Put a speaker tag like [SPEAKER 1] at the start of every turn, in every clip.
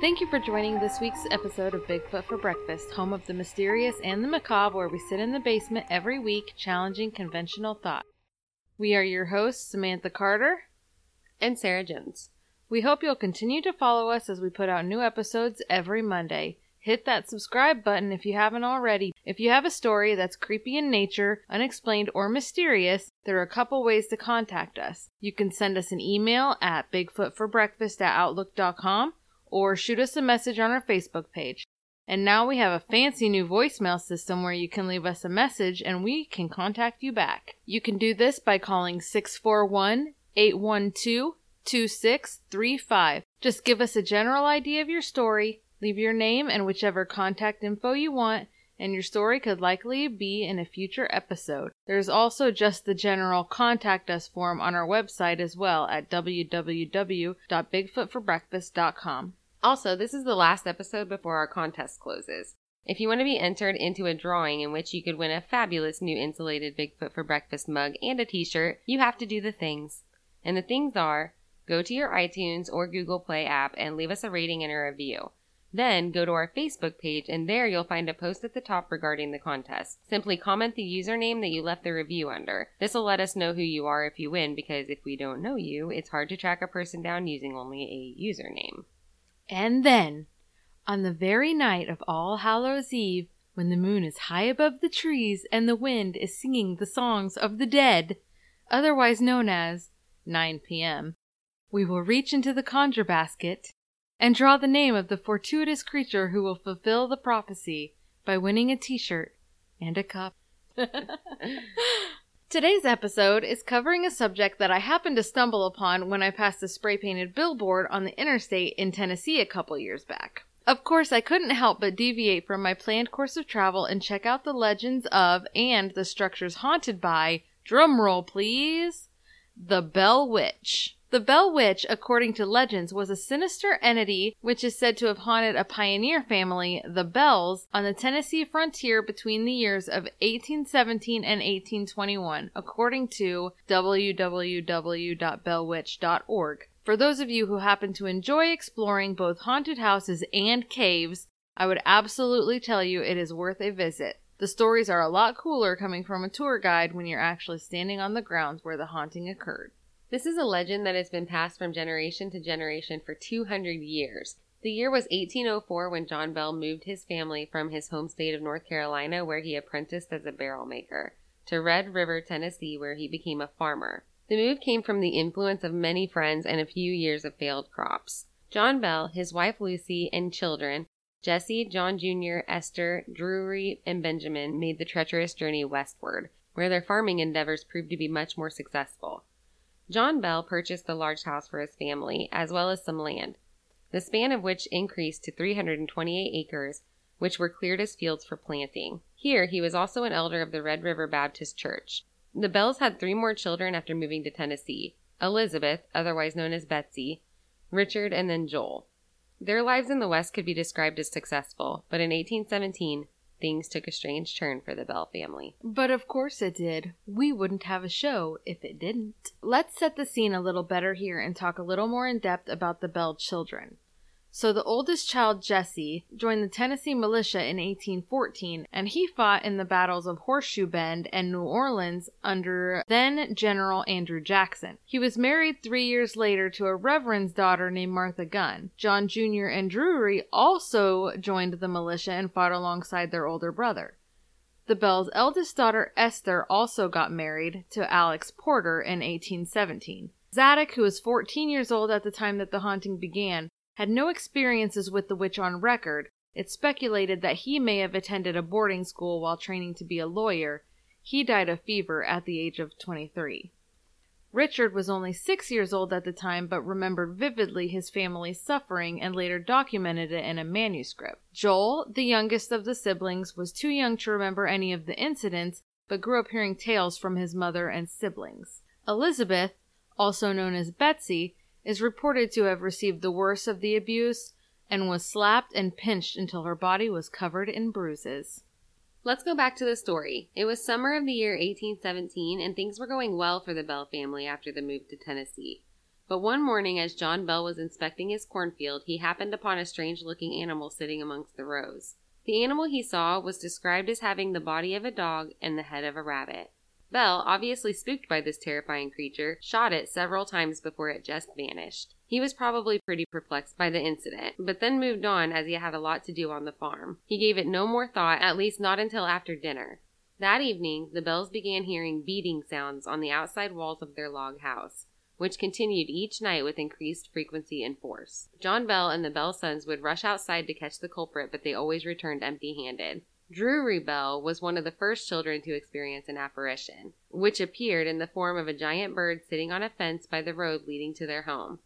[SPEAKER 1] Thank you for joining this week's episode of Bigfoot for Breakfast, home of the mysterious and the macabre, where we sit in the basement every week challenging conventional thought. We are your hosts, Samantha Carter
[SPEAKER 2] and Sarah Jones.
[SPEAKER 1] We hope you'll continue to follow us as we put out new episodes every Monday. Hit that subscribe button if you haven't already. If you have a story that's creepy in nature, unexplained, or mysterious, there are a couple ways to contact us. You can send us an email at bigfootforbreakfast at outlook.com or shoot us a message on our Facebook page. And now we have a fancy new voicemail system where you can leave us a message and we can contact you back. You can do this by calling 641 812 2635. Just give us a general idea of your story, leave your name and whichever contact info you want, and your story could likely be in a future episode. There's also just the general contact us form on our website as well at www.bigfootforbreakfast.com.
[SPEAKER 2] Also, this is the last episode before our contest closes. If you want to be entered into a drawing in which you could win a fabulous new insulated Bigfoot for Breakfast mug and a t shirt, you have to do the things. And the things are go to your iTunes or Google Play app and leave us a rating and a review. Then go to our Facebook page and there you'll find a post at the top regarding the contest. Simply comment the username that you left the review under. This will let us know who you are if you win because if we don't know you, it's hard to track a person down using only a username.
[SPEAKER 1] And then, on the very night of All Hallows Eve, when the moon is high above the trees and the wind is singing the songs of the dead, otherwise known as 9 p.m., we will reach into the conjure basket and draw the name of the fortuitous creature who will fulfill the prophecy by winning a t shirt and a cup. Today's episode is covering a subject that I happened to stumble upon when I passed a spray painted billboard on the interstate in Tennessee a couple years back. Of course, I couldn't help but deviate from my planned course of travel and check out the legends of and the structures haunted by, drumroll please, the Bell Witch. The Bell Witch, according to legends, was a sinister entity which is said to have haunted a pioneer family, the Bells, on the Tennessee frontier between the years of 1817 and 1821, according to www.bellwitch.org. For those of you who happen to enjoy exploring both haunted houses and caves, I would absolutely tell you it is worth a visit. The stories are a lot cooler coming from a tour guide when you're actually standing on the grounds where the haunting occurred.
[SPEAKER 2] This is a legend that has been passed from generation to generation for 200 years. The year was 1804 when John Bell moved his family from his home state of North Carolina, where he apprenticed as a barrel maker, to Red River, Tennessee, where he became a farmer. The move came from the influence of many friends and a few years of failed crops. John Bell, his wife Lucy, and children, Jesse, John Jr., Esther, Drury, and Benjamin, made the treacherous journey westward, where their farming endeavors proved to be much more successful. John Bell purchased the large house for his family, as well as some land, the span of which increased to 328 acres, which were cleared as fields for planting. Here he was also an elder of the Red River Baptist Church. The Bells had three more children after moving to Tennessee Elizabeth, otherwise known as Betsy, Richard, and then Joel. Their lives in the West could be described as successful, but in 1817, things took a strange turn for the Bell family.
[SPEAKER 1] But of course it did. We wouldn't have a show if it didn't. Let's set the scene a little better here and talk a little more in depth about the Bell children. So the oldest child, Jesse, joined the Tennessee militia in 1814, and he fought in the battles of Horseshoe Bend and New Orleans under then General Andrew Jackson. He was married three years later to a reverend's daughter named Martha Gunn. John Jr. and Drury also joined the militia and fought alongside their older brother. The Bell's eldest daughter, Esther, also got married to Alex Porter in 1817. Zadok, who was 14 years old at the time that the haunting began, had no experiences with the witch on record. It's speculated that he may have attended a boarding school while training to be a lawyer. He died of fever at the age of 23. Richard was only six years old at the time, but remembered vividly his family's suffering and later documented it in a manuscript. Joel, the youngest of the siblings, was too young to remember any of the incidents, but grew up hearing tales from his mother and siblings. Elizabeth, also known as Betsy, is reported to have received the worst of the abuse and was slapped and pinched until her body was covered in bruises.
[SPEAKER 2] Let's go back to the story. It was summer of the year 1817, and things were going well for the Bell family after the move to Tennessee. But one morning, as John Bell was inspecting his cornfield, he happened upon a strange looking animal sitting amongst the rows. The animal he saw was described as having the body of a dog and the head of a rabbit. Bell, obviously spooked by this terrifying creature, shot it several times before it just vanished. He was probably pretty perplexed by the incident, but then moved on as he had a lot to do on the farm. He gave it no more thought, at least not until after dinner. That evening, the Bells began hearing beating sounds on the outside walls of their log house, which continued each night with increased frequency and force. John Bell and the Bell sons would rush outside to catch the culprit, but they always returned empty handed. Drury Bell was one of the first children to experience an apparition, which appeared in the form of a giant bird sitting on a fence by the road leading to their home.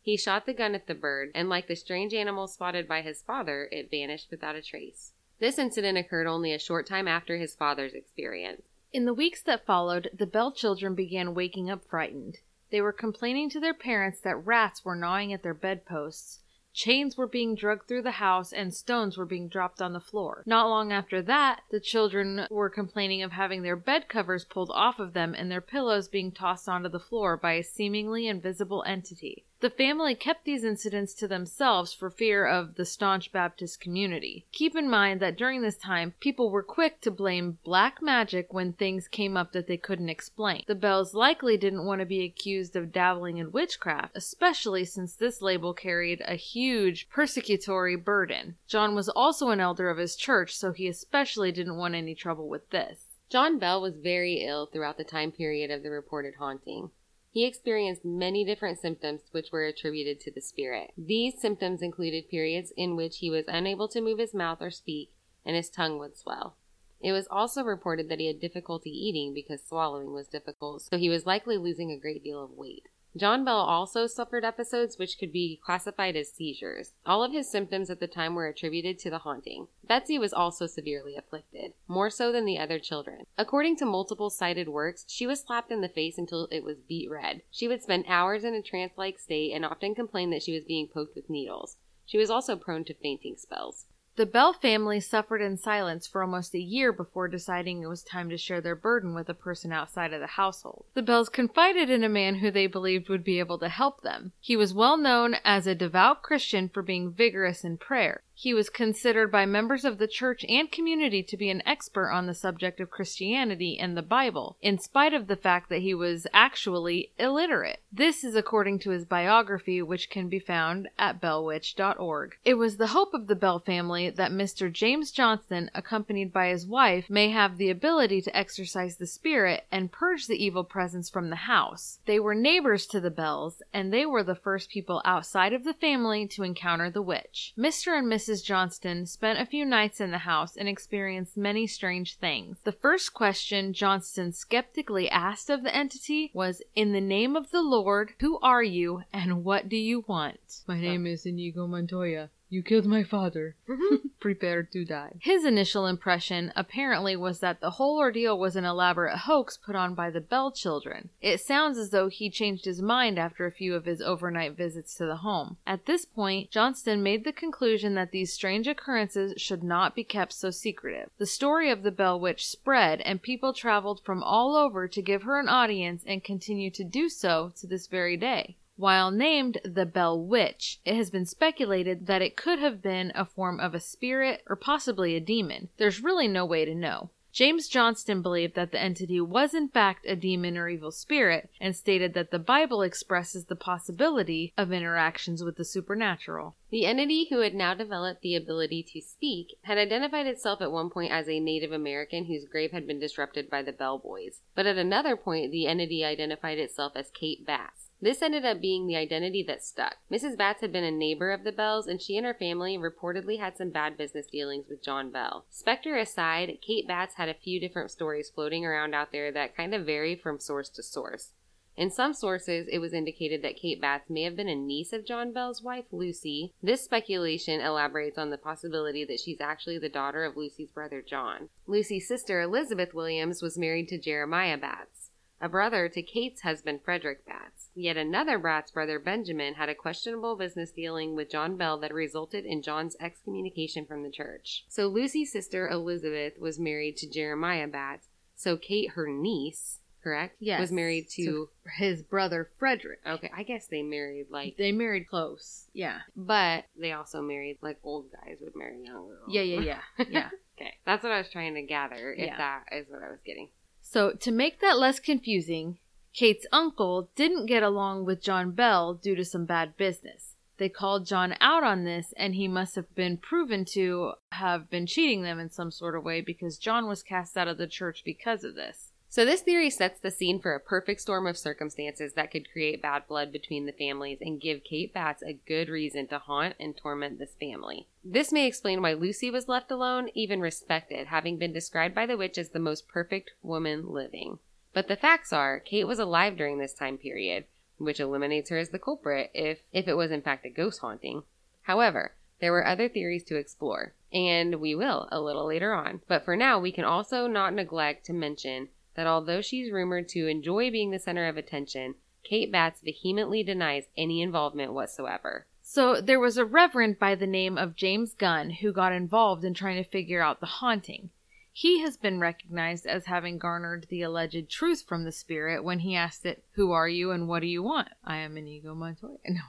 [SPEAKER 2] He shot the gun at the bird, and like the strange animal spotted by his father, it vanished without a trace. This incident occurred only a short time after his father's experience.
[SPEAKER 1] In the weeks that followed, the Bell children began waking up frightened. They were complaining to their parents that rats were gnawing at their bedposts, Chains were being dragged through the house and stones were being dropped on the floor. Not long after that, the children were complaining of having their bed covers pulled off of them and their pillows being tossed onto the floor by a seemingly invisible entity. The family kept these incidents to themselves for fear of the staunch Baptist community. Keep in mind that during this time, people were quick to blame black magic when things came up that they couldn't explain. The Bells likely didn't want to be accused of dabbling in witchcraft, especially since this label carried a huge persecutory burden. John was also an elder of his church, so he especially didn't want any trouble with this.
[SPEAKER 2] John Bell was very ill throughout the time period of the reported haunting. He experienced many different symptoms which were attributed to the spirit. These symptoms included periods in which he was unable to move his mouth or speak, and his tongue would swell. It was also reported that he had difficulty eating because swallowing was difficult, so he was likely losing a great deal of weight. John Bell also suffered episodes which could be classified as seizures. All of his symptoms at the time were attributed to the haunting. Betsy was also severely afflicted, more so than the other children. According to multiple cited works, she was slapped in the face until it was beet red. She would spend hours in a trance like state and often complained that she was being poked with needles. She was also prone to fainting spells.
[SPEAKER 1] The Bell family suffered in silence for almost a year before deciding it was time to share their burden with a person outside of the household. The Bells confided in a man who they believed would be able to help them. He was well known as a devout Christian for being vigorous in prayer. He was considered by members of the church and community to be an expert on the subject of Christianity and the Bible, in spite of the fact that he was actually illiterate. This is according to his biography, which can be found at bellwitch.org. It was the hope of the Bell family that Mr. James Johnston, accompanied by his wife, may have the ability to exorcise the spirit and purge the evil presence from the house. They were neighbors to the Bells, and they were the first people outside of the family to encounter the witch. Mr. and Mrs. Mrs. Johnston spent a few nights in the house and experienced many strange things. The first question Johnston skeptically asked of the entity was, In the name of the Lord, who are you and what do you want?
[SPEAKER 3] My name is Inigo Montoya. You killed my father. Mm-hmm. Prepare to die.
[SPEAKER 1] His initial impression, apparently, was that the whole ordeal was an elaborate hoax put on by the Bell children. It sounds as though he changed his mind after a few of his overnight visits to the home. At this point, Johnston made the conclusion that these strange occurrences should not be kept so secretive. The story of the Bell Witch spread, and people traveled from all over to give her an audience and continue to do so to this very day. While named the Bell Witch, it has been speculated that it could have been a form of a spirit or possibly a demon. There's really no way to know. James Johnston believed that the entity was in fact a demon or evil spirit and stated that the Bible expresses the possibility of interactions with the supernatural.
[SPEAKER 2] The entity who had now developed the ability to speak had identified itself at one point as a Native American whose grave had been disrupted by the Bell Boys. But at another point, the entity identified itself as Kate Batts. This ended up being the identity that stuck. Mrs. Batts had been a neighbor of the Bells, and she and her family reportedly had some bad business dealings with John Bell. Spectre aside, Kate Batts had a few different stories floating around out there that kind of vary from source to source. In some sources, it was indicated that Kate Batts may have been a niece of John Bell's wife, Lucy. This speculation elaborates on the possibility that she's actually the daughter of Lucy's brother, John. Lucy's sister, Elizabeth Williams, was married to Jeremiah Batts. A brother to Kate's husband Frederick Batts. Yet another Batts brother, Benjamin, had a questionable business dealing with John Bell that resulted in John's excommunication from the church. So Lucy's sister Elizabeth was married to Jeremiah Batts. So Kate, her niece, correct?
[SPEAKER 1] Yes.
[SPEAKER 2] Was married to.
[SPEAKER 1] his brother Frederick.
[SPEAKER 2] Okay, I guess they married like.
[SPEAKER 1] They married close. Yeah.
[SPEAKER 2] But they also married like old guys would marry young girls.
[SPEAKER 1] Yeah, yeah, yeah. Yeah.
[SPEAKER 2] okay, that's what I was trying to gather. If
[SPEAKER 1] Yeah.
[SPEAKER 2] that is what I was getting.
[SPEAKER 1] So, to make that less confusing, Kate's uncle didn't get along with John Bell due to some bad business. They called John out on this, and he must have been proven to have been cheating them in some sort of way because John was cast out of the church because of this.
[SPEAKER 2] So this theory sets the scene for a perfect storm of circumstances that could create bad blood between the families and give Kate Batts a good reason to haunt and torment this family. This may explain why Lucy was left alone, even respected, having been described by the witch as the most perfect woman living. But the facts are, Kate was alive during this time period, which eliminates her as the culprit if if it was in fact a ghost haunting. However, there were other theories to explore, and we will a little later on. But for now, we can also not neglect to mention that although she's rumored to enjoy being the center of attention, Kate Batts vehemently denies any involvement whatsoever.
[SPEAKER 1] So, there was a reverend by the name of James Gunn who got involved in trying to figure out the haunting. He has been recognized as having garnered the alleged truth from the spirit when he asked it, Who are you and what do you want? I am Inigo Montoya. No,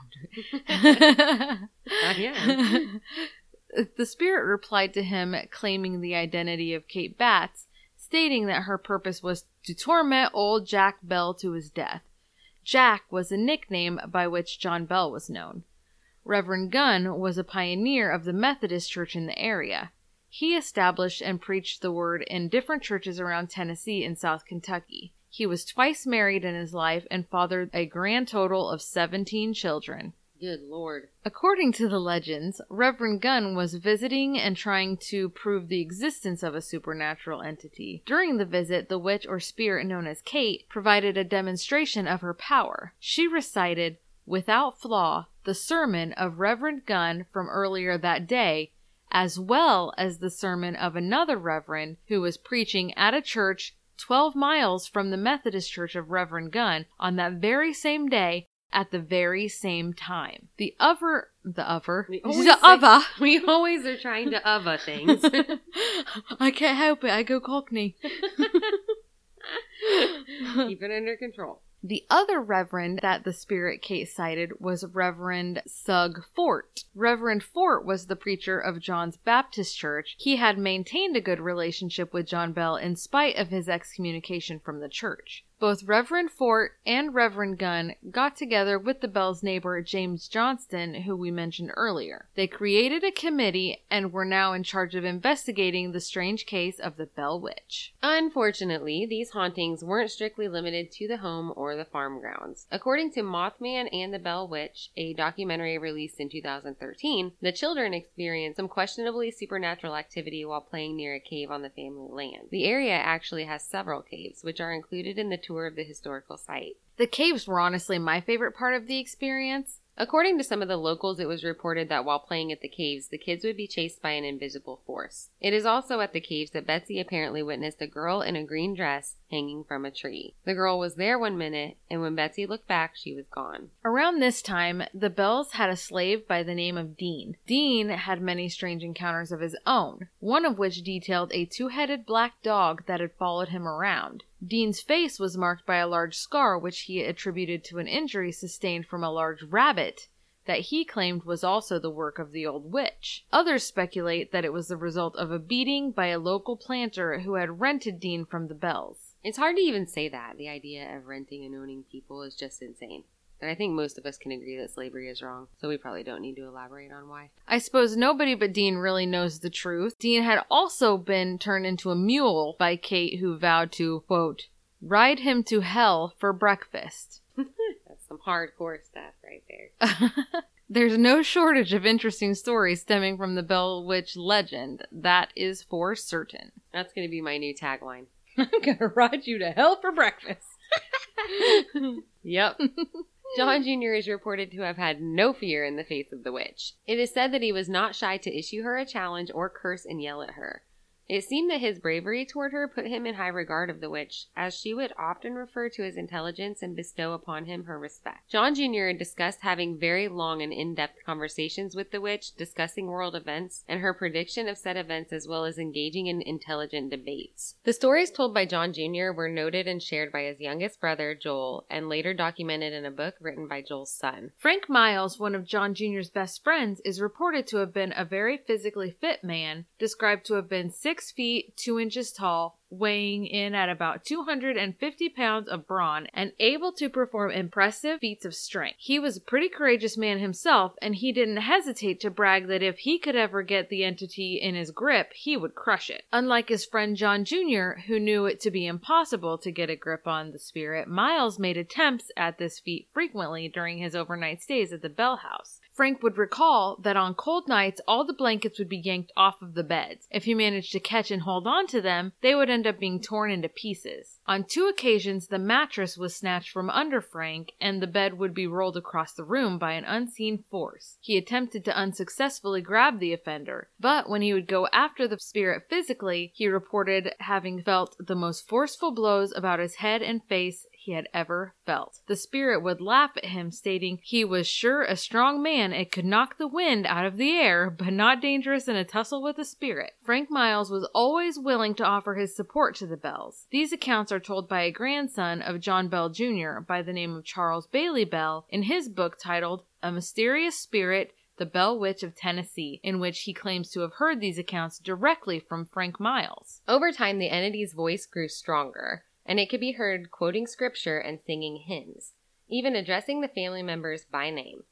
[SPEAKER 1] I'm joking.
[SPEAKER 2] Yeah.
[SPEAKER 1] the spirit replied to him, claiming the identity of Kate Batts, stating that her purpose was to torment old Jack Bell to his death. Jack was a nickname by which John Bell was known. Reverend Gunn was a pioneer of the Methodist church in the area. He established and preached the word in different churches around Tennessee and South Kentucky. He was twice married in his life and fathered a grand total of 17 children.
[SPEAKER 2] Good lord.
[SPEAKER 1] According to the legends, Reverend Gunn was visiting and trying to prove the existence of a supernatural entity. During the visit, the witch or spirit known as Kate provided a demonstration of her power. She recited, without flaw, the sermon of Reverend Gunn from earlier that day, as well as the sermon of another reverend who was preaching at a church 12 miles from the Methodist Church of Reverend Gunn on that very same day at the very same time. The other, the other,
[SPEAKER 2] We
[SPEAKER 1] the
[SPEAKER 2] always say-
[SPEAKER 1] other.
[SPEAKER 2] We always are trying to other things.
[SPEAKER 1] I can't help it. I go Cockney.
[SPEAKER 2] Keep it under control.
[SPEAKER 1] The other reverend that the spirit case cited was Reverend Sugg Fort. Reverend Fort was the preacher of John's Baptist Church. He had maintained a good relationship with John Bell in spite of his excommunication from the church. Both Reverend Fort and Reverend Gunn got together with the Bell's neighbor James Johnston, who we mentioned earlier. They created a committee and were now in charge of investigating the strange case of the Bell Witch.
[SPEAKER 2] Unfortunately, these hauntings weren't strictly limited to the home or the farm grounds. According to Mothman and the Bell Witch, a documentary released in 2013, the children experienced some questionably supernatural activity while playing near a cave on the family land. The area actually has several caves, which are included in the tour of the historical site.
[SPEAKER 1] The caves were honestly my favorite part of the experience.
[SPEAKER 2] According to some of the locals, it was reported that while playing at the caves, the kids would be chased by an invisible force. It is also at the caves that Betsy apparently witnessed a girl in a green dress hanging from a tree. The girl was there one minute, and when Betsy looked back, she was gone.
[SPEAKER 1] Around this time, the Bells had a slave by the name of Dean. Dean had many strange encounters of his own, one of which detailed a two headed black dog that had followed him around. Dean's face was marked by a large scar, which he attributed to an injury sustained from a large rabbit that he claimed was also the work of the old witch. Others speculate that it was the result of a beating by a local planter who had rented Dean from the Bells.
[SPEAKER 2] It's hard to even say that. The idea of renting and owning people is just insane. And I think most of us can agree that slavery is wrong, so we probably don't need to elaborate on why.
[SPEAKER 1] I suppose nobody but Dean really knows the truth. Dean had also been turned into a mule by Kate, who vowed to, quote, ride him to hell for breakfast.
[SPEAKER 2] That's some hardcore stuff right there.
[SPEAKER 1] There's no shortage of interesting stories stemming from the Bell Witch legend. That is for certain.
[SPEAKER 2] That's going to be my new tagline.
[SPEAKER 1] I'm gonna ride you to hell for breakfast.
[SPEAKER 2] Yep. John Jr. is reported to have had no fear in the face of the witch. It is said that he was not shy to issue her a challenge or curse and yell at her. It seemed that his bravery toward her put him in high regard of the witch, as she would often refer to his intelligence and bestow upon him her respect. John Jr. discussed having very long and in-depth conversations with the witch, discussing world events and her prediction of said events as well as engaging in intelligent debates. The stories told by John Jr. were noted and shared by his youngest brother, Joel, and later documented in a book written by Joel's son.
[SPEAKER 1] Frank Miles, one of John Jr.'s best friends, is reported to have been a very physically fit man, described to have been six feet two inches tall, weighing in at about 250 pounds of brawn, and able to perform impressive feats of strength. He was a pretty courageous man himself, and he didn't hesitate to brag that if he could ever get the entity in his grip, he would crush it. Unlike his friend John Jr., who knew it to be impossible to get a grip on the spirit, Miles made attempts at this feat frequently during his overnight stays at the Bell House. Frank would recall that on cold nights all the blankets would be yanked off of the beds. If he managed to catch and hold on to them, they would end up being torn into pieces. On two occasions, the mattress was snatched from under Frank and the bed would be rolled across the room by an unseen force. He attempted to unsuccessfully grab the offender, but when he would go after the spirit physically, he reported having felt the most forceful blows about his head and face he had ever felt. The spirit would laugh at him, stating he was sure a strong man and could knock the wind out of the air, but not dangerous in a tussle with a spirit. Frank Miles was always willing to offer his support to the Bells. These accounts are told by a grandson of John Bell Jr. by the name of Charles Bailey Bell in his book titled A Mysterious Spirit the Bell Witch of Tennessee, in which he claims to have heard these accounts directly from Frank Miles.
[SPEAKER 2] Over time, the entity's voice grew stronger and it could be heard quoting scripture and singing hymns, even addressing the family members by name.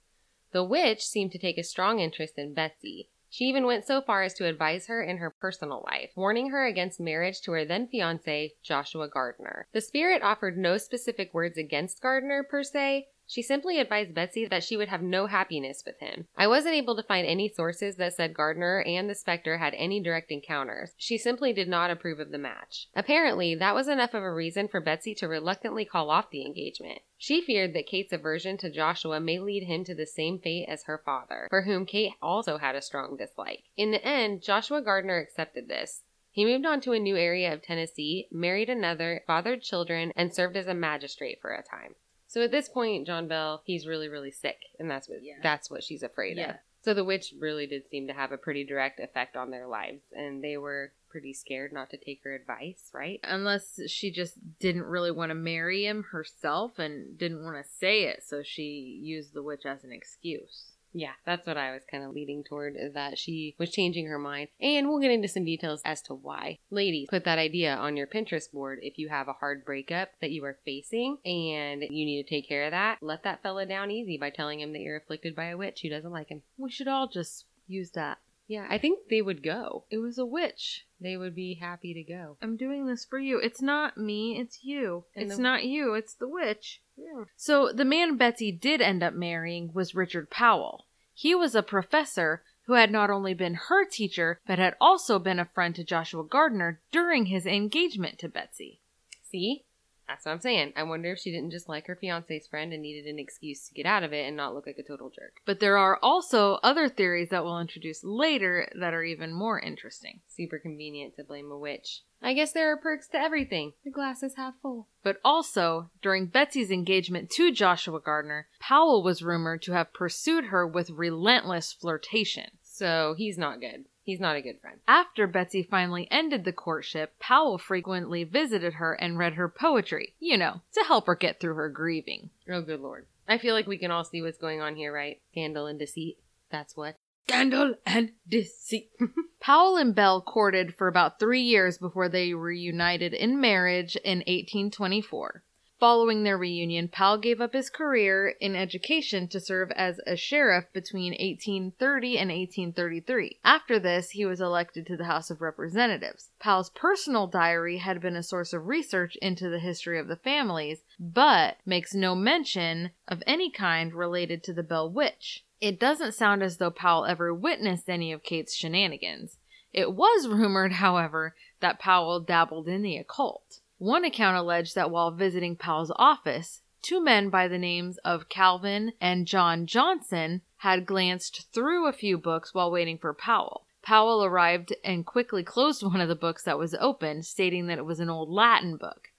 [SPEAKER 2] The witch seemed to take a strong interest in Betsy. She even went so far as to advise her in her personal life, warning her against marriage to her then fiance, Joshua Gardner. The spirit offered no specific words against Gardner per se, she simply advised Betsy that she would have no happiness with him. I wasn't able to find any sources that said Gardner and the Spectre had any direct encounters. She simply did not approve of the match. Apparently, that was enough of a reason for Betsy to reluctantly call off the engagement. She feared that Kate's aversion to Joshua may lead him to the same fate as her father, for whom Kate also had a strong dislike. In the end, Joshua Gardner accepted this. He moved on to a new area of Tennessee, married another, fathered children, and served as a magistrate for a time. So at this point, John Bell, he's really, really sick, and that's what
[SPEAKER 1] Yeah.
[SPEAKER 2] that's what she's afraid
[SPEAKER 1] Yeah.
[SPEAKER 2] of. So the witch really did seem to have a pretty direct effect on their lives, and they were pretty scared not to take her advice, right?
[SPEAKER 1] Unless she just didn't really want to marry him herself and didn't want to say it, so she used the witch as an excuse.
[SPEAKER 2] Yeah, that's what I was kind of leading toward, is that she was changing her mind. And we'll get into some details as to why. Ladies, put that idea on your Pinterest board if you have a hard breakup that you are facing and you need to take care of that. Let that fella down easy by telling him that you're afflicted by a witch who doesn't like him.
[SPEAKER 1] We should all just use that.
[SPEAKER 2] Yeah, I think they would go.
[SPEAKER 1] It was a witch.
[SPEAKER 2] They would be happy to go.
[SPEAKER 1] I'm doing this for you. It's not me, it's you.
[SPEAKER 2] And
[SPEAKER 1] it's
[SPEAKER 2] the-
[SPEAKER 1] not you, it's the witch.
[SPEAKER 2] Yeah.
[SPEAKER 1] So the man Betsy did end up marrying was Richard Powell. He was a professor who had not only been her teacher, but had also been a friend to Joshua Gardner during his engagement to Betsy.
[SPEAKER 2] See? That's what I'm saying. I wonder if she didn't just like her fiance's friend and needed an excuse to get out of it and not look like a total jerk.
[SPEAKER 1] But there are also other theories that we'll introduce later that are even more interesting.
[SPEAKER 2] Super convenient to blame a witch. I guess there are perks to everything. The glass is half full.
[SPEAKER 1] But also, during Betsy's engagement to Joshua Gardner, Powell was rumored to have pursued her with relentless flirtation.
[SPEAKER 2] So he's not good. He's not a good friend.
[SPEAKER 1] After Betsy finally ended the courtship, Powell frequently visited her and read her poetry, you know, to help her get through her grieving.
[SPEAKER 2] Oh, good lord. I feel like we can all see what's going on here, right? Scandal and deceit. That's what.
[SPEAKER 1] Scandal and deceit. Powell and Bell courted for about three years before they reunited in marriage in 1824. Following their reunion, Powell gave up his career in education to serve as a sheriff between 1830 and 1833. After this, he was elected to the House of Representatives. Powell's personal diary had been a source of research into the history of the families, but makes no mention of any kind related to the Bell Witch. It doesn't sound as though Powell ever witnessed any of Kate's shenanigans. It was rumored, however, that Powell dabbled in the occult. One account alleged that while visiting Powell's office, two men by the names of Calvin and John Johnson had glanced through a few books while waiting for Powell. Powell arrived and quickly closed one of the books that was open, stating that it was an old Latin book.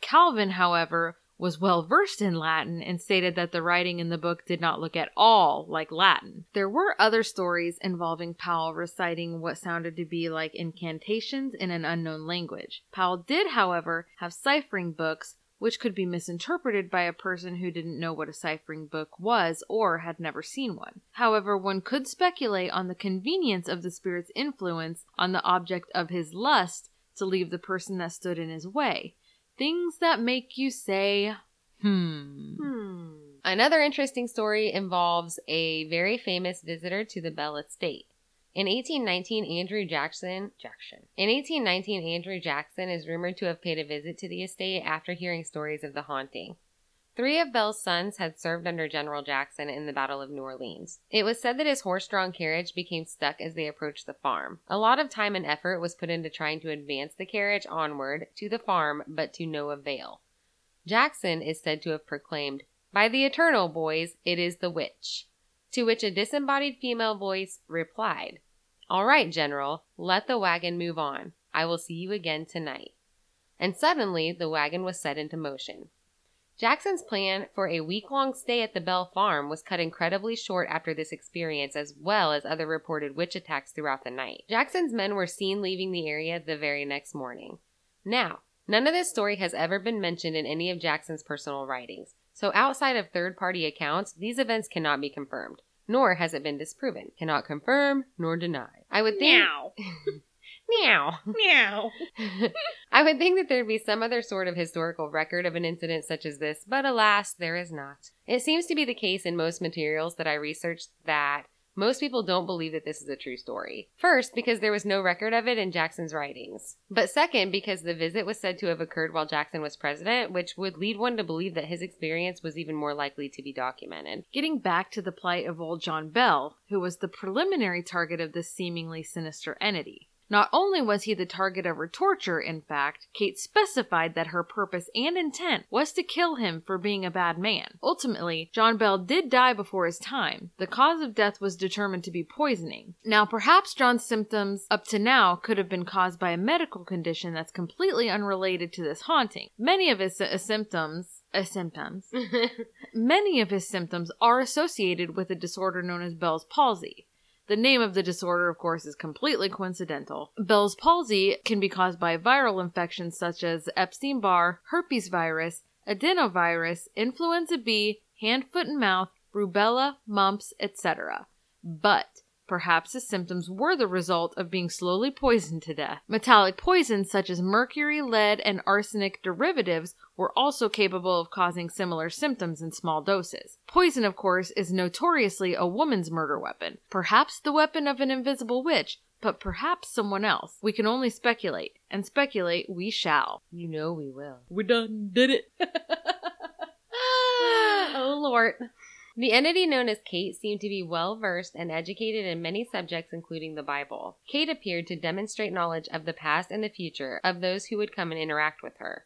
[SPEAKER 1] Calvin, however, was well versed in Latin and stated that the writing in the book did not look at all like Latin. There were other stories involving Powell reciting what sounded to be like incantations in an unknown language. Powell did, however, have ciphering books which could be misinterpreted by a person who didn't know what a ciphering book was or had never seen one. However, one could speculate on the convenience of the spirit's influence on the object of his lust to leave the person that stood in his way. Things that make you say, hmm.
[SPEAKER 2] Hmm. Another interesting story involves a very famous visitor to the Bell estate. In 1819, Andrew Jackson, Jackson. In 1819, Andrew Jackson is rumored to have paid a visit to the estate after hearing stories of the haunting. Three of Bell's sons had served under General Jackson in the Battle of New Orleans. It was said that his horse drawn carriage became stuck as they approached the farm. A lot of time and effort was put into trying to advance the carriage onward to the farm, but to no avail. Jackson is said to have proclaimed, By the Eternal, boys, it is the witch. To which a disembodied female voice replied, All right, General, let the wagon move on. I will see you again tonight. And suddenly the wagon was set into motion. Jackson's plan for a week long stay at the Bell farm was cut incredibly short after this experience, as well as other reported witch attacks throughout the night. Jackson's men were seen leaving the area the very next morning. Now, none of this story has ever been mentioned in any of Jackson's personal writings, so outside of third party accounts, these events cannot be confirmed, nor has it been disproven. Cannot confirm nor deny. I would think.
[SPEAKER 1] Meow.
[SPEAKER 2] Meow.
[SPEAKER 1] Meow.
[SPEAKER 2] I would think that there'd be some other sort of historical record of an incident such as this, but alas, there is not. It seems to be the case in most materials that I researched that most people don't believe that this is a true story. First, because there was no record of it in Jackson's writings. But second, because the visit was said to have occurred while Jackson was president, which would lead one to believe that his experience was even more likely to be documented.
[SPEAKER 1] Getting back to the plight of old John Bell, who was the preliminary target of this seemingly sinister entity. Not only was he the target of her torture, in fact, Kate specified that her purpose and intent was to kill him for being a bad man. Ultimately, John Bell did die before his time. The cause of death was determined to be poisoning. Now, perhaps John's symptoms up to now could have been caused by a medical condition that's completely unrelated to this haunting. Many of his uh, symptoms uh, symptoms. Many of his symptoms are associated with a disorder known as Bell's palsy. The name of the disorder, of course, is completely coincidental. Bell's palsy can be caused by viral infections such as Epstein Barr, herpes virus, adenovirus, influenza B, hand, foot, and mouth, rubella, mumps, etc. But Perhaps his symptoms were the result of being slowly poisoned to death. Metallic poisons such as mercury, lead, and arsenic derivatives were also capable of causing similar symptoms in small doses. Poison, of course, is notoriously a woman's murder weapon. Perhaps the weapon of an invisible witch, but perhaps someone else. We can only speculate, and speculate we shall.
[SPEAKER 2] You know we will.
[SPEAKER 3] We done did it.
[SPEAKER 2] oh Lord. The entity known as Kate seemed to be well versed and educated in many subjects, including the Bible. Kate appeared to demonstrate knowledge of the past and the future of those who would come and interact with her.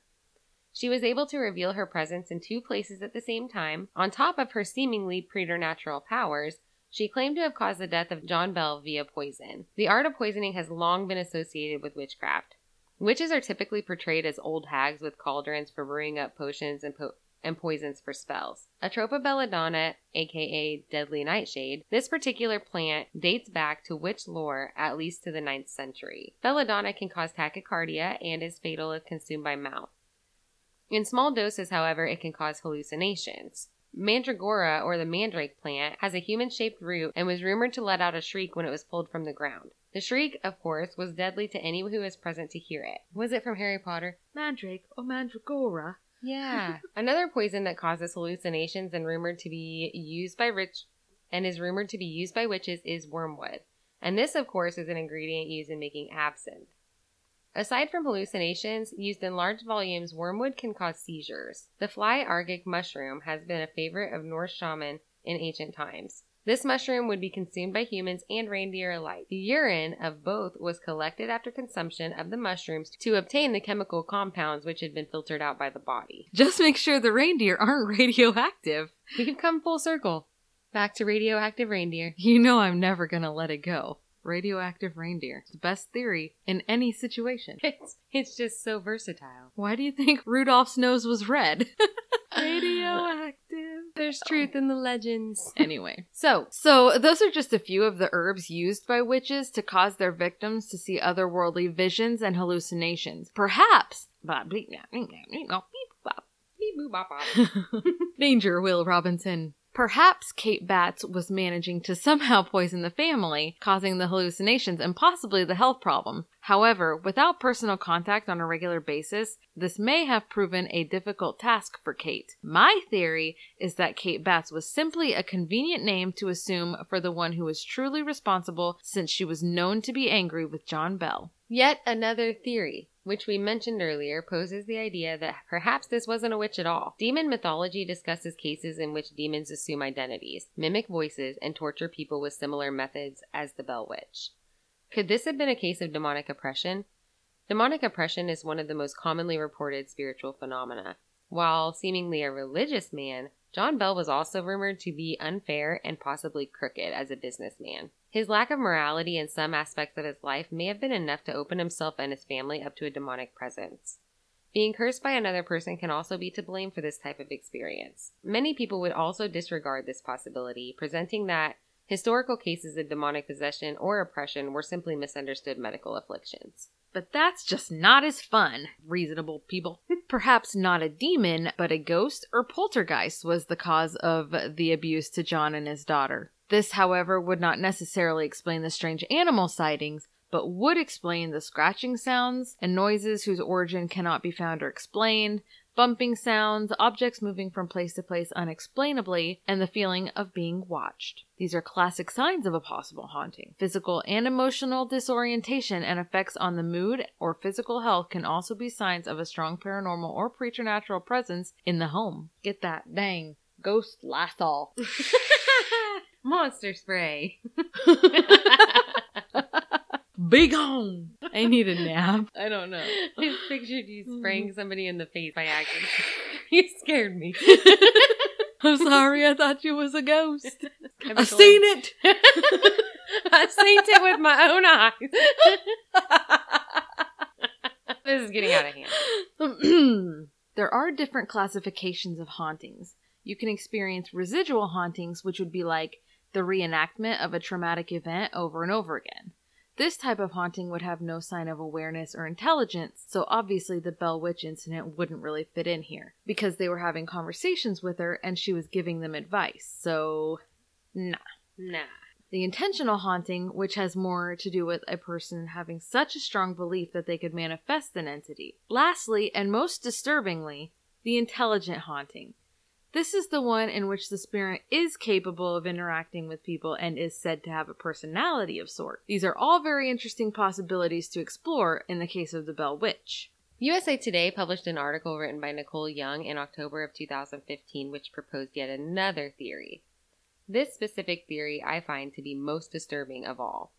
[SPEAKER 2] She was able to reveal her presence in two places at the same time. On top of her seemingly preternatural powers, she claimed to have caused the death of John Bell via poison. The art of poisoning has long been associated with witchcraft. Witches are typically portrayed as old hags with cauldrons for brewing up potions and po- and poisons for spells. Atropa belladonna, aka deadly nightshade, this particular plant dates back to witch lore at least to the 9th century. Belladonna can cause tachycardia and is fatal if consumed by mouth. In small doses, however, it can cause hallucinations. Mandragora, or the mandrake plant, has a human shaped root and was rumored to let out a shriek when it was pulled from the ground. The shriek, of course, was deadly to anyone who was present to hear it. Was it from Harry Potter?
[SPEAKER 1] Mandrake or Mandragora.
[SPEAKER 2] Yeah. Another poison that causes hallucinations and rumored to be used by rich and is rumored to be used by witches is wormwood. And this, of course, is an ingredient used in making absinthe. Aside from hallucinations, used in large volumes, wormwood can cause seizures. The fly agaric mushroom has been a favorite of Norse shaman in ancient times. This mushroom would be consumed by humans and reindeer alike. The urine of both was collected after consumption of the mushrooms to obtain the chemical compounds which had been filtered out by the body.
[SPEAKER 1] Just make sure the reindeer aren't radioactive.
[SPEAKER 2] We've come full circle. Back to radioactive reindeer.
[SPEAKER 1] You know I'm never gonna let it go. Radioactive reindeer. It's the best theory in any situation.
[SPEAKER 2] It's, it's just so versatile.
[SPEAKER 1] Why do you think Rudolph's nose was red? Radioactive.
[SPEAKER 2] There's truth in the legends.
[SPEAKER 1] Anyway, so so those are just a few of the herbs used by witches to cause their victims to see otherworldly visions and hallucinations. Perhaps, danger, Will Robinson. Perhaps Kate Batts was managing to somehow poison the family, causing the hallucinations and possibly the health problem. However, without personal contact on a regular basis, this may have proven a difficult task for Kate. My theory is that Kate Batts was simply a convenient name to assume for the one who was truly responsible since she was known to be angry with John Bell.
[SPEAKER 2] Yet another theory, which we mentioned earlier, poses the idea that perhaps this wasn't a witch at all. Demon mythology discusses cases in which demons assume identities, mimic voices, and torture people with similar methods as the Bell Witch. Could this have been a case of demonic oppression? Demonic oppression is one of the most commonly reported spiritual phenomena. While seemingly a religious man, John Bell was also rumored to be unfair and possibly crooked as a businessman. His lack of morality in some aspects of his life may have been enough to open himself and his family up to a demonic presence. Being cursed by another person can also be to blame for this type of experience. Many people would also disregard this possibility, presenting that historical cases of demonic possession or oppression were simply misunderstood medical afflictions.
[SPEAKER 1] But that's just not as fun, reasonable people. Perhaps not a demon, but a ghost or poltergeist was the cause of the abuse to John and his daughter. This, however, would not necessarily explain the strange animal sightings, but would explain the scratching sounds and noises whose origin cannot be found or explained, bumping sounds, objects moving from place to place unexplainably, and the feeling of being watched. These are classic signs of a possible haunting. Physical and emotional disorientation and effects on the mood or physical health can also be signs of a strong paranormal or preternatural presence in the home. Get that dang ghost Lysol.
[SPEAKER 2] Monster spray.
[SPEAKER 1] Be gone. I need a nap. I don't know.
[SPEAKER 2] I pictured you mm-hmm. spraying somebody in the face by accident. you scared me.
[SPEAKER 1] I'm sorry, I thought you was a ghost. I
[SPEAKER 2] Chemical-
[SPEAKER 1] seen it.
[SPEAKER 2] I've seen it with my own eyes. this is getting out of hand.
[SPEAKER 1] there are different classifications of hauntings. You can experience residual hauntings, which would be like the reenactment of a traumatic event over and over again. This type of haunting would have no sign of awareness or intelligence, so obviously the Bell Witch incident wouldn't really fit in here because they were having conversations with her and she was giving them advice. So, nah.
[SPEAKER 2] Nah.
[SPEAKER 1] The intentional haunting, which has more to do with a person having such a strong belief that they could manifest an entity. Lastly, and most disturbingly, the intelligent haunting. This is the one in which the spirit is capable of interacting with people and is said to have a personality of sort. These are all very interesting possibilities to explore in the case of the Bell Witch.
[SPEAKER 2] USA Today published an article written by Nicole Young in October of 2015, which proposed yet another theory. This specific theory I find to be most disturbing of all.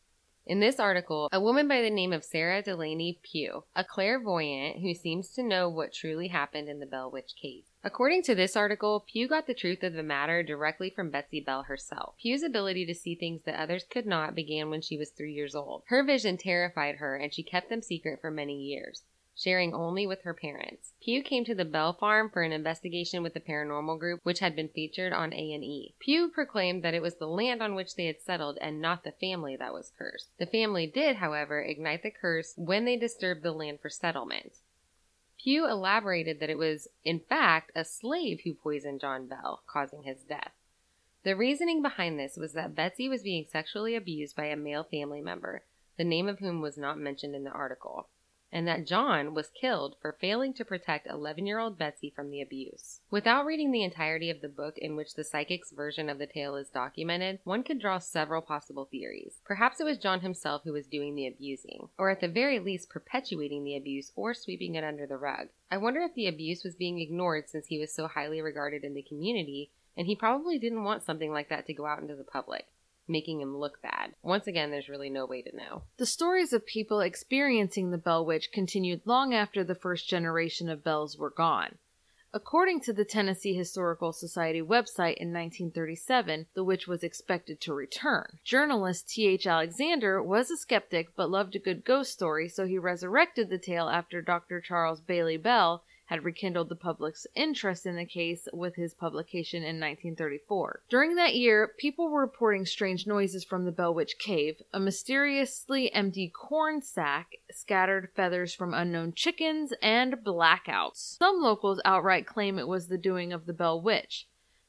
[SPEAKER 2] In this article, a woman by the name of Sarah Delaney Pugh, a clairvoyant who seems to know what truly happened in the Bell Witch case. According to this article, Pugh got the truth of the matter directly from Betsy Bell herself. Pugh's ability to see things that others could not began when she was three years old. Her vision terrified her, and she kept them secret for many years sharing only with her parents. Pugh came to the Bell Farm for an investigation with the paranormal group, which had been featured on A&E. Pugh proclaimed that it was the land on which they had settled and not the family that was cursed. The family did, however, ignite the curse when they disturbed the land for settlement. Pugh elaborated that it was, in fact, a slave who poisoned John Bell, causing his death. The reasoning behind this was that Betsy was being sexually abused by a male family member, the name of whom was not mentioned in the article and that John was killed for failing to protect 11 year old Betsy from the abuse. Without reading the entirety of the book in which the psychic's version of the tale is documented, one could draw several possible theories. Perhaps it was John himself who was doing the abusing, or at the very least perpetuating the abuse or sweeping it under the rug. I wonder if the abuse was being ignored since he was so highly regarded in the community, and he probably didn't want something like that to go out into the public making him look bad. Once again, there's really no way to know.
[SPEAKER 1] The stories of people experiencing the Bell Witch continued long after the first generation of Bells were gone. According to the Tennessee Historical Society website in 1937, the witch was expected to return. Journalist T.H. Alexander was a skeptic but loved a good ghost story, so he resurrected the tale after Dr. Charles Bailey Bell had rekindled the public's interest in the case with his publication in 1934. During that year, people were reporting strange noises from the Bell Witch Cave, a mysteriously empty corn sack, scattered feathers from unknown chickens, and blackouts. Some locals outright claim it was the doing of the Bell Witch.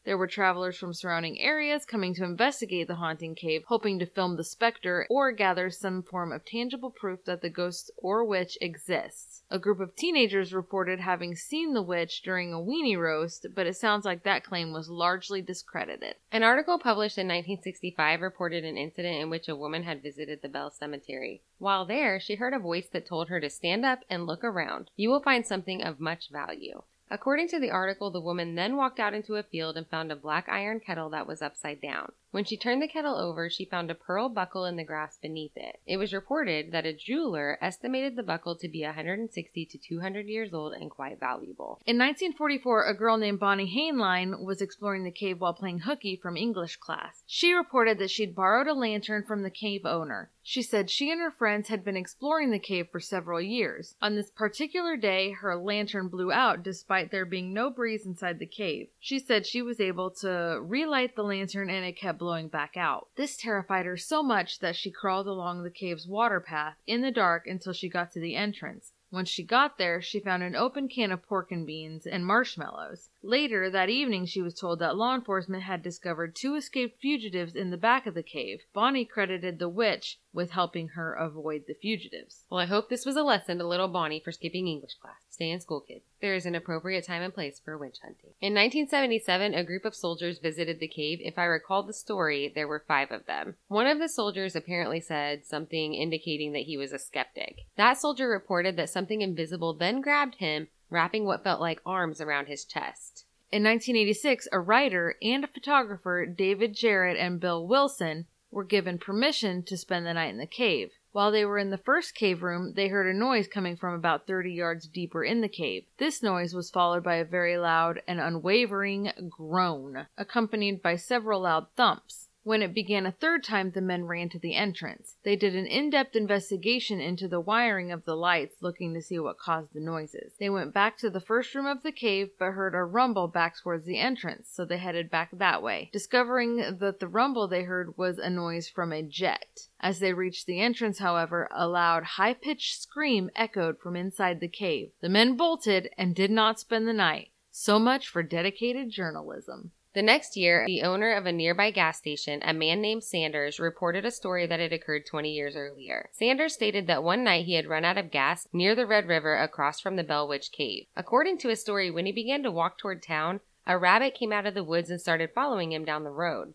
[SPEAKER 1] There were travelers from surrounding areas coming to investigate the haunting cave, hoping to film the specter or gather some form of tangible proof that the ghost or witch exists. A group of teenagers reported having seen the witch during a weenie roast, but it sounds like that claim was largely discredited.
[SPEAKER 2] An article published in 1965 reported an incident in which a woman had visited the Bell Cemetery. While there, she heard a voice that told her to stand up and look around. You will find something of much value. According to the article, the woman then walked out into a field and found a black iron kettle that was upside down. When she turned the kettle over, she found a pearl buckle in the grass beneath it. It was reported that a jeweler estimated the buckle to be 160 to 200 years old and quite valuable.
[SPEAKER 1] In 1944, a girl named Bonnie Hainline was exploring the cave while playing hooky from English class. She reported that she'd borrowed a lantern from the cave owner. She said she and her friends had been exploring the cave for several years. On this particular day, her lantern blew out despite there being no breeze inside the cave. She said she was able to relight the lantern and it kept blowing back out. This terrified her so much that she crawled along the cave's water path in the dark until she got to the entrance. Once she got there, she found an open can of pork and beans and marshmallows. Later that evening, she was told that law enforcement had discovered two escaped fugitives in the back of the cave. Bonnie credited the witch with helping her avoid the fugitives.
[SPEAKER 2] Well, I hope this was a lesson to little Bonnie for skipping English class. Stay in school, kids. There is an appropriate time and place for witch hunting. In 1977, a group of soldiers visited the cave. If I recall the story, there were five of them. One of the soldiers apparently said something indicating that he was a skeptic. That soldier reported that something invisible then grabbed him, wrapping what felt like arms around his chest.
[SPEAKER 1] In 1986, a writer and a photographer, David Jarrett and Bill Wilson, were given permission to spend the night in the cave. While they were in the first cave room, they heard a noise coming from about 30 yards deeper in the cave. This noise was followed by a very loud and unwavering groan, accompanied by several loud thumps. When it began a third time, the men ran to the entrance. They did an in depth investigation into the wiring of the lights, looking to see what caused the noises. They went back to the first room of the cave, but heard a rumble back towards the entrance, so they headed back that way, discovering that the rumble they heard was a noise from a jet. As they reached the entrance, however, a loud, high pitched scream echoed from inside the cave. The men bolted and did not spend the night. So much for dedicated journalism.
[SPEAKER 2] The next year, the owner of a nearby gas station, a man named Sanders, reported a story that had occurred 20 years earlier. Sanders stated that one night he had run out of gas near the Red River across from the Bell Witch Cave. According to his story, when he began to walk toward town, a rabbit came out of the woods and started following him down the road.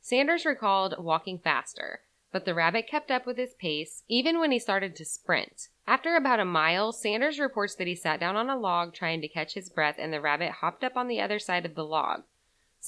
[SPEAKER 2] Sanders recalled walking faster, but the rabbit kept up with his pace even when he started to sprint. After about a mile, Sanders reports that he sat down on a log trying to catch his breath and the rabbit hopped up on the other side of the log.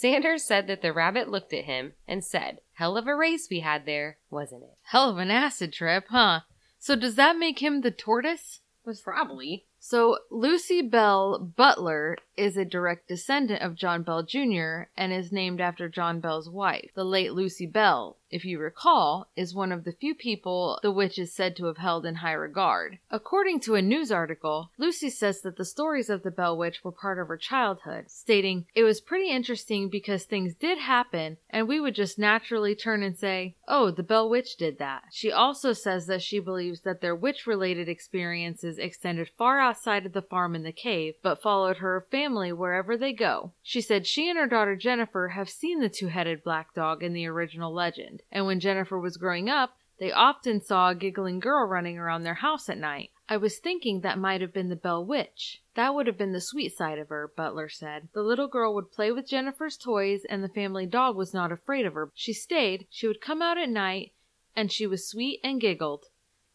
[SPEAKER 2] Sanders said that the rabbit looked at him and said, Hell of a race we had there, wasn't it?
[SPEAKER 1] Hell of an acid trip, huh? So does that make him the tortoise?
[SPEAKER 2] Was probably.
[SPEAKER 1] So Lucy Bell Butler is a direct descendant of John Bell Jr. and is named after John Bell's wife. The late Lucy Bell, if you recall, is one of the few people the witch is said to have held in high regard. According to a news article, Lucy says that the stories of the Bell Witch were part of her childhood, stating, It was pretty interesting because things did happen, and we would just naturally turn and say, Oh, the Bell Witch did that. She also says that she believes that their witch related experiences extended far outside of the farm in the cave, but followed her family wherever they go. She said she and her daughter Jennifer have seen the two headed black dog in the original legend, and when Jennifer was growing up, they often saw a giggling girl running around their house at night. I was thinking that might have been the Bell Witch. That would have been the sweet side of her, Butler said. The little girl would play with Jennifer's toys, and the family dog was not afraid of her. She stayed, she would come out at night, and she was sweet and giggled.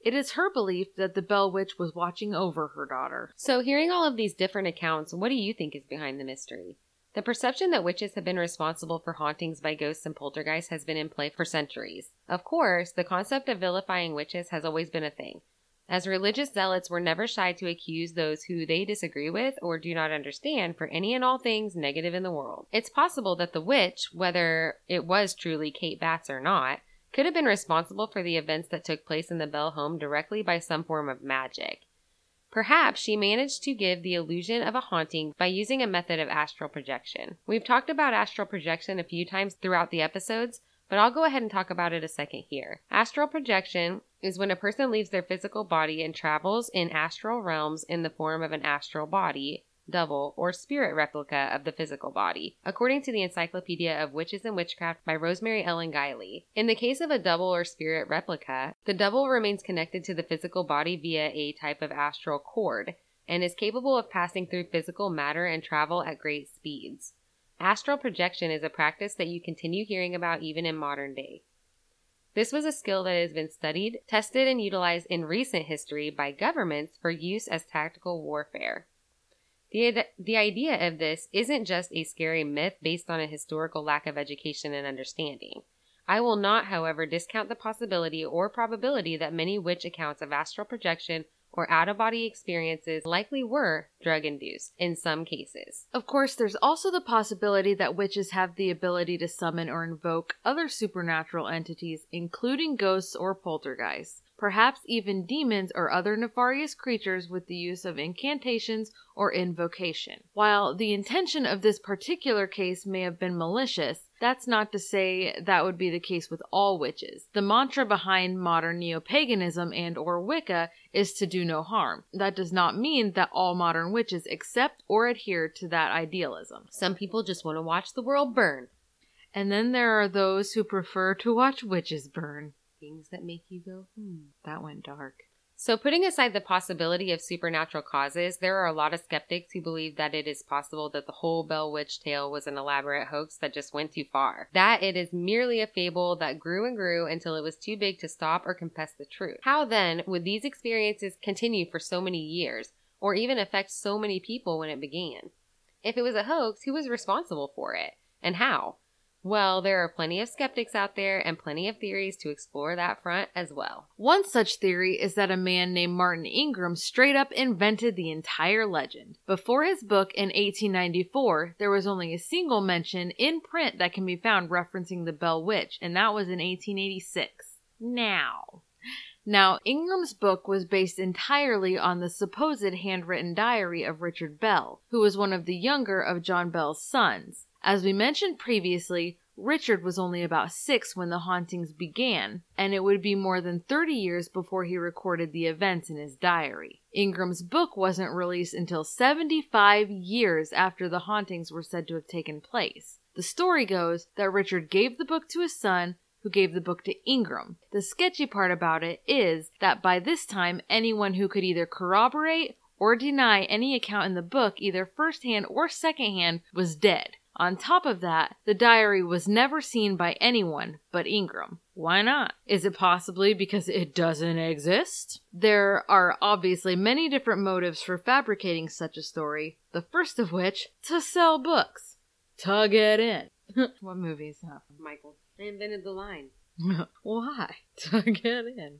[SPEAKER 1] It is her belief that the Bell Witch was watching over her daughter.
[SPEAKER 2] So, hearing all of these different accounts, what do you think is behind the mystery? The perception that witches have been responsible for hauntings by ghosts and poltergeists has been in play for centuries. Of course, the concept of vilifying witches has always been a thing. as religious zealots were never shy to accuse those who they disagree with or do not understand for any and all things negative in the world. It's possible that the witch, whether it was truly Kate Batts or not, could have been responsible for the events that took place in the Bell home directly by some form of magic. Perhaps she managed to give the illusion of a haunting by using a method of astral projection. We've talked about astral projection a few times throughout the episodes, but I'll go ahead and talk about it a second here. Astral projection is when a person leaves their physical body and travels in astral realms in the form of an astral body, double, or spirit replica of the physical body, according to the Encyclopedia of Witches and Witchcraft by Rosemary Ellen Guiley. In the case of a double or spirit replica, the double remains connected to the physical body via a type of astral cord and is capable of passing through physical matter and travel at great speeds. Astral projection is a practice that you continue hearing about even in modern day. This was a skill that has been studied, tested, and utilized in recent history by governments for use as tactical warfare. The, the idea of this isn't just a scary myth based on a historical lack of education and understanding. I will not, however, discount the possibility or probability that many witch accounts of astral projection or out of body experiences likely were drug induced in some cases.
[SPEAKER 1] Of course, there's also the possibility that witches have the ability to summon or invoke other supernatural entities, including ghosts or poltergeists perhaps even demons or other nefarious creatures with the use of incantations or invocation. While the intention of this particular case may have been malicious, that's not to say that would be the case with all witches. The mantra behind modern neo-paganism and or Wicca is to do no harm. That does not mean that all modern witches accept or adhere to that idealism.
[SPEAKER 2] Some people just want to watch the world burn.
[SPEAKER 1] And then there are those who prefer to watch witches burn
[SPEAKER 2] things that make you go, hmm,
[SPEAKER 1] that went dark.
[SPEAKER 2] So, putting aside the possibility of supernatural causes, there are a lot of skeptics who believe that it is possible that the whole Bell Witch tale was an elaborate hoax that just went too far. That it is merely a fable that grew and grew until it was too big to stop or confess the truth. How then would these experiences continue for so many years, or even affect so many people when it began? If it was a hoax, who was responsible for it? And how? Well, there are plenty of skeptics out there and plenty of theories to explore that front as well.
[SPEAKER 1] One such theory is that a man named Martin Ingram straight up invented the entire legend. Before his book in 1894, there was only a single mention in print that can be found referencing the Bell Witch, and that was in 1886. Now, now, Ingram's book was based entirely on the supposed handwritten diary of Richard Bell, who was one of the younger of John Bell's sons. As we mentioned previously, Richard was only about six when the hauntings began, and it would be more than 30 years before he recorded the events in his diary. Ingram's book wasn't released until 75 years after the hauntings were said to have taken place. The story goes that Richard gave the book to his son, who gave the book to Ingram. The sketchy part about it is that by this time, anyone who could either corroborate or deny any account in the book, either firsthand or secondhand, was dead. On top of that, the diary was never seen by anyone but Ingram. Why not? Is it possibly because it doesn't exist? There are obviously many different motives for fabricating such a story, the first of which, to sell books. To get in. what movie is that?
[SPEAKER 2] Michael. I invented the line.
[SPEAKER 1] Why? To get in.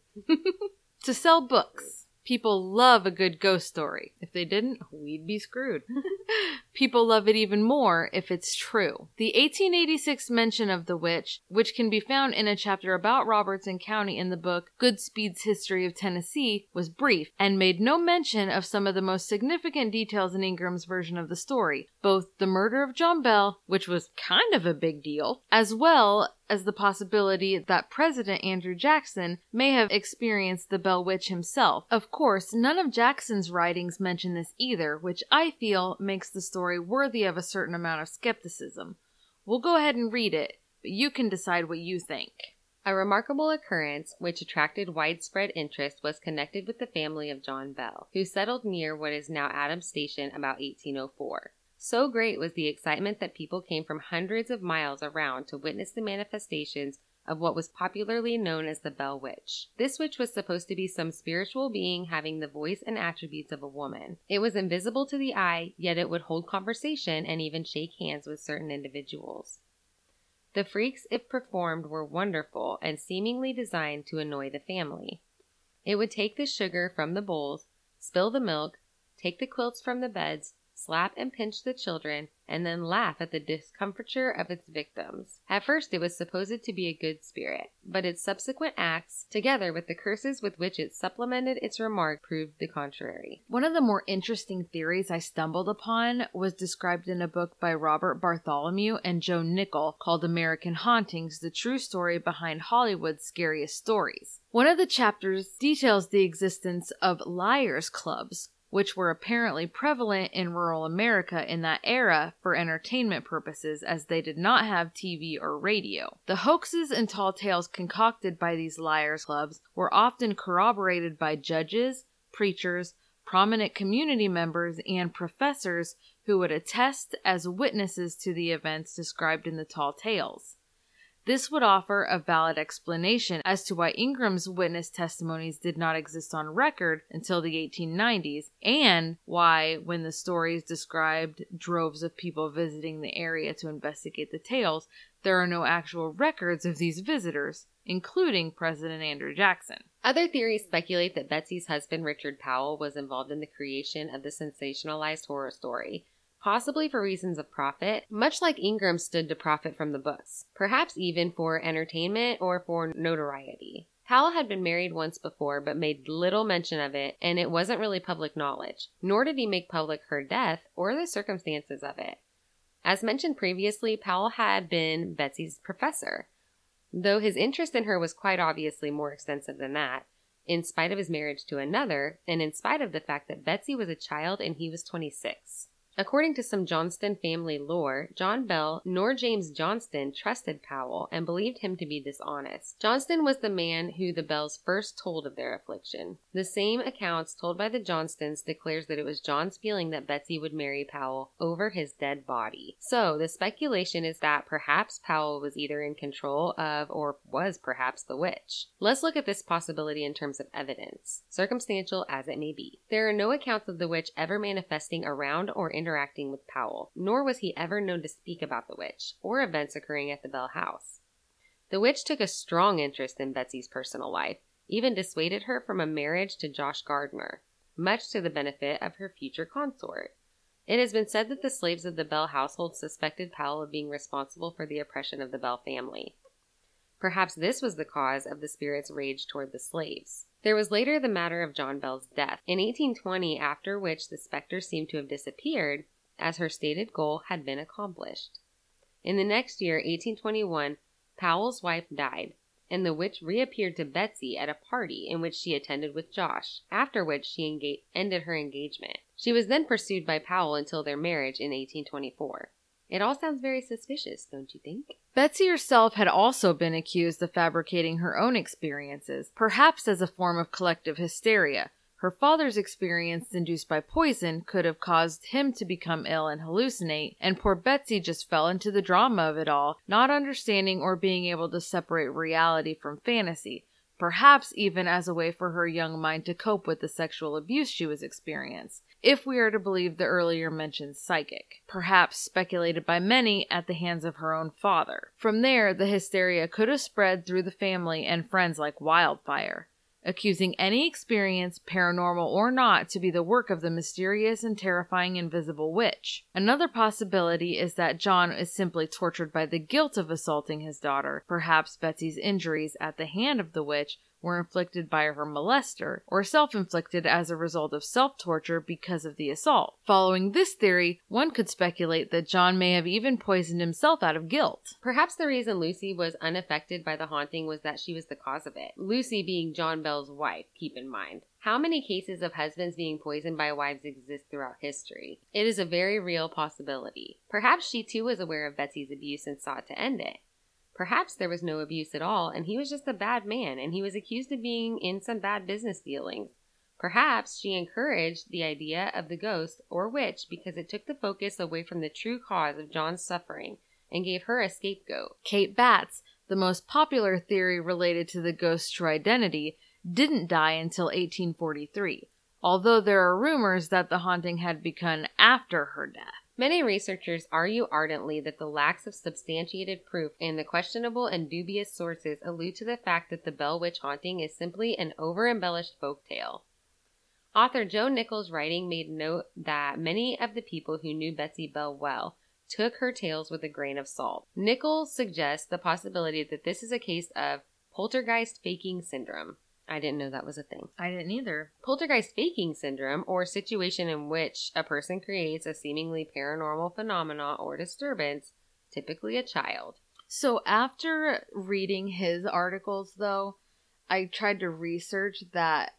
[SPEAKER 1] to sell books. People love a good ghost story. If they didn't, we'd be screwed. People love it even more if it's true. The 1886 mention of the witch, which can be found in a chapter about Robertson County in the book Goodspeed's History of Tennessee, was brief and made no mention of some of the most significant details in Ingram's version of the story, both the murder of John Bell, which was kind of a big deal, as well as the possibility that President Andrew Jackson may have experienced the Bell Witch himself. Of course, none of Jackson's writings mention this either, which I feel makes the story worthy of a certain amount of skepticism. We'll go ahead and read it, but you can decide what you think.
[SPEAKER 2] A remarkable occurrence which attracted widespread interest was connected with the family of John Bell, who settled near what is now Adams Station about 1804. So great was the excitement that people came from hundreds of miles around to witness the manifestations of what was popularly known as the Bell Witch. This witch was supposed to be some spiritual being having the voice and attributes of a woman. It was invisible to the eye, yet it would hold conversation and even shake hands with certain individuals. The freaks it performed were wonderful and seemingly designed to annoy the family. It would take the sugar from the bowls, spill the milk, take the quilts from the beds, slap and pinch the children, and then laugh at the discomfiture of its victims. At first it was supposed to be a good spirit, but its subsequent acts, together with the curses with which it supplemented its remark, proved the contrary.
[SPEAKER 1] One of the more interesting theories I stumbled upon was described in a book by Robert Bartholomew and Joe Nickell called American Hauntings The True Story Behind Hollywood's Scariest Stories. One of the chapters details the existence of liars' clubs, which were apparently prevalent in rural America in that era for entertainment purposes as they did not have TV or radio. The hoaxes and tall tales concocted by these liars' clubs were often corroborated by judges, preachers, prominent community members, and professors who would attest as witnesses to the events described in the tall tales. This would offer a valid explanation as to why Ingram's witness testimonies did not exist on record until the 1890s, and why, when the stories described droves of people visiting the area to investigate the tales, there are no actual records of these visitors, including President Andrew Jackson.
[SPEAKER 2] Other theories speculate that Betsy's husband, Richard Powell, was involved in the creation of the sensationalized horror story, possibly for reasons of profit, much like Ingram stood to profit from the books, perhaps even for entertainment or for notoriety. Powell had been married once before, but made little mention of it, and it wasn't really public knowledge, nor did he make public her death or the circumstances of it. As mentioned previously, Powell had been Betsy's professor, though his interest in her was quite obviously more extensive than that, in spite of his marriage to another, and in spite of the fact that Betsy was a child and he was 26. According to some Johnston family lore, John Bell nor James Johnston trusted Powell and believed him to be dishonest. Johnston was the man who the Bells first told of their affliction. The same accounts told by the Johnstons declares that it was John's feeling that Betsy would marry Powell over his dead body. So the speculation is that perhaps Powell was either in control of or was perhaps the witch. Let's look at this possibility in terms of evidence, circumstantial as it may be. There are no accounts of the witch ever manifesting around or in interacting with Powell, nor was he ever known to speak about the witch or events occurring at the Bell house. The witch took a strong interest in Betsy's personal life, even dissuaded her from a marriage to Josh Gardner, much to the benefit of her future consort. It has been said that the slaves of the Bell household suspected Powell of being responsible for the oppression of the Bell family. Perhaps this was the cause of the spirit's rage toward the slaves. There was later the matter of John Bell's death, in 1820, after which the specter seemed to have disappeared, as her stated goal had been accomplished. In the next year, 1821, Powell's wife died, and the witch reappeared to Betsy at a party in which she attended with Josh, after which she ended her engagement. She was then pursued by Powell until their marriage in 1824. It all sounds very suspicious, don't you think?
[SPEAKER 1] Betsy herself had also been accused of fabricating her own experiences, perhaps as a form of collective hysteria. Her father's experience induced by poison could have caused him to become ill and hallucinate, and poor Betsy just fell into the drama of it all, not understanding or being able to separate reality from fantasy perhaps even as a way for her young mind to cope with the sexual abuse she was experiencing, if we are to believe the earlier mentioned psychic, perhaps speculated by many at the hands of her own father. From there, the hysteria could have spread through the family and friends like wildfire accusing any experience, paranormal or not, to be the work of the mysterious and terrifying invisible witch. Another possibility is that John is simply tortured by the guilt of assaulting his daughter. Perhaps Betsy's injuries at the hand of the witch were inflicted by her molester, or self inflicted as a result of self torture because of the assault. Following this theory, one could speculate that John may have even poisoned himself out of guilt.
[SPEAKER 2] Perhaps the reason Lucy was unaffected by the haunting was that she was the cause of it. Lucy being John Bell's wife, keep in mind. How many cases of husbands being poisoned by wives exist throughout history? It is a very real possibility. Perhaps she too was aware of Betsy's abuse and sought to end it. Perhaps there was no abuse at all, and he was just a bad man, and he was accused of being in some bad business dealings. Perhaps she encouraged the idea of the ghost or witch because it took the focus away from the true cause of John's suffering and gave her a scapegoat.
[SPEAKER 1] Kate Batts, the most popular theory related to the ghost's true identity, didn't die until 1843, although there are rumors that the haunting had begun after her death.
[SPEAKER 2] Many researchers argue ardently that the lacks of substantiated proof and the questionable and dubious sources allude to the fact that the Bell Witch haunting is simply an over embellished folk tale. Author Joe Nichols' writing made note that many of the people who knew Betsy Bell well took her tales with a grain of salt. Nichols suggests the possibility that this is a case of poltergeist faking syndrome. I didn't know that was a thing.
[SPEAKER 1] I didn't either.
[SPEAKER 2] Poltergeist faking syndrome, or situation in which a person creates a seemingly paranormal phenomena or disturbance, typically a child.
[SPEAKER 1] So after reading his articles, though, I tried to research that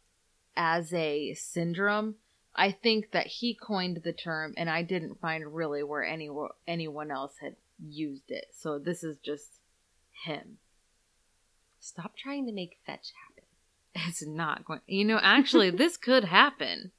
[SPEAKER 1] as a syndrome. I think that he coined the term, and I didn't find really where any anyone else had used it. So this is just him.
[SPEAKER 2] Stop trying to make fetch happen.
[SPEAKER 1] It's not going. You know, actually, this could happen.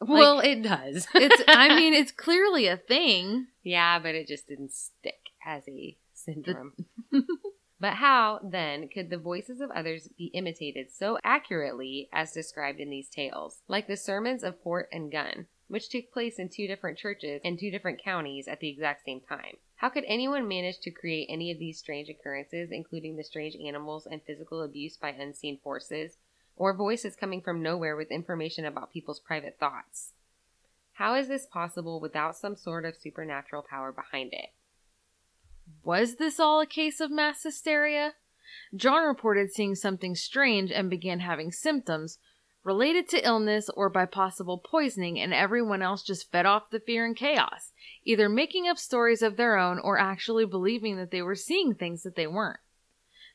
[SPEAKER 2] Well,
[SPEAKER 1] Like,
[SPEAKER 2] it does.
[SPEAKER 1] It's. I mean, it's clearly a thing.
[SPEAKER 2] yeah, but it just didn't stick as a syndrome. but how, then, could the voices of others be imitated so accurately as described in these tales? Like the sermons of Fort and Gunn, which took place in two different churches in two different counties at the exact same time. How could anyone manage to create any of these strange occurrences, including the strange animals and physical abuse by unseen forces, or voices coming from nowhere with information about people's private thoughts? How is this possible without some sort of supernatural power behind it?
[SPEAKER 1] Was this all a case of mass hysteria? John reported seeing something strange and began having symptoms related to illness or by possible poisoning, and everyone else just fed off the fear and chaos, either making up stories of their own or actually believing that they were seeing things that they weren't.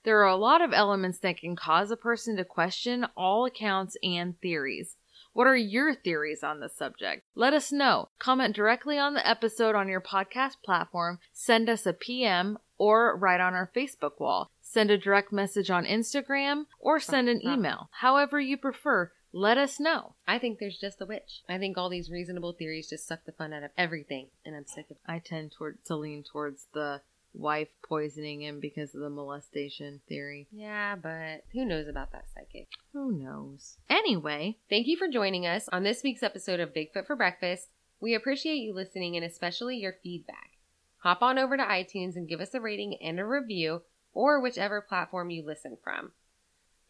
[SPEAKER 1] There are a lot of elements that can cause a person to question all accounts and theories. What are your theories on this subject? Let us know. Comment directly on the episode on your podcast platform, send us a PM, or write on our Facebook wall. Send a direct message on Instagram or send an email. However you prefer, let us know.
[SPEAKER 2] I think there's just a witch. I think all these reasonable theories just suck the fun out of everything, and I'm sick of it.
[SPEAKER 1] I tend toward to lean towards the wife poisoning him because of the molestation theory.
[SPEAKER 2] Yeah, but who knows about that psychic?
[SPEAKER 1] Who knows? Anyway,
[SPEAKER 2] Thank you for joining us on this week's episode of Bigfoot for Breakfast. We appreciate you listening and especially your feedback. Hop on over to iTunes and give us a rating and a review, or whichever platform you listen from.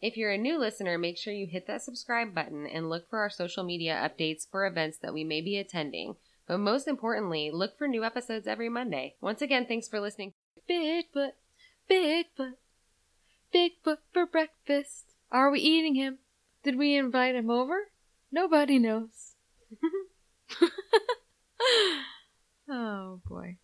[SPEAKER 2] If you're a new listener, make sure you hit that subscribe button and look for our social media updates for events that we may be attending. But most importantly, look for new episodes every Monday. Once again, thanks for listening.
[SPEAKER 1] Bigfoot, Bigfoot, Bigfoot for breakfast. Are we eating him? Did we invite him over? Nobody knows. oh boy.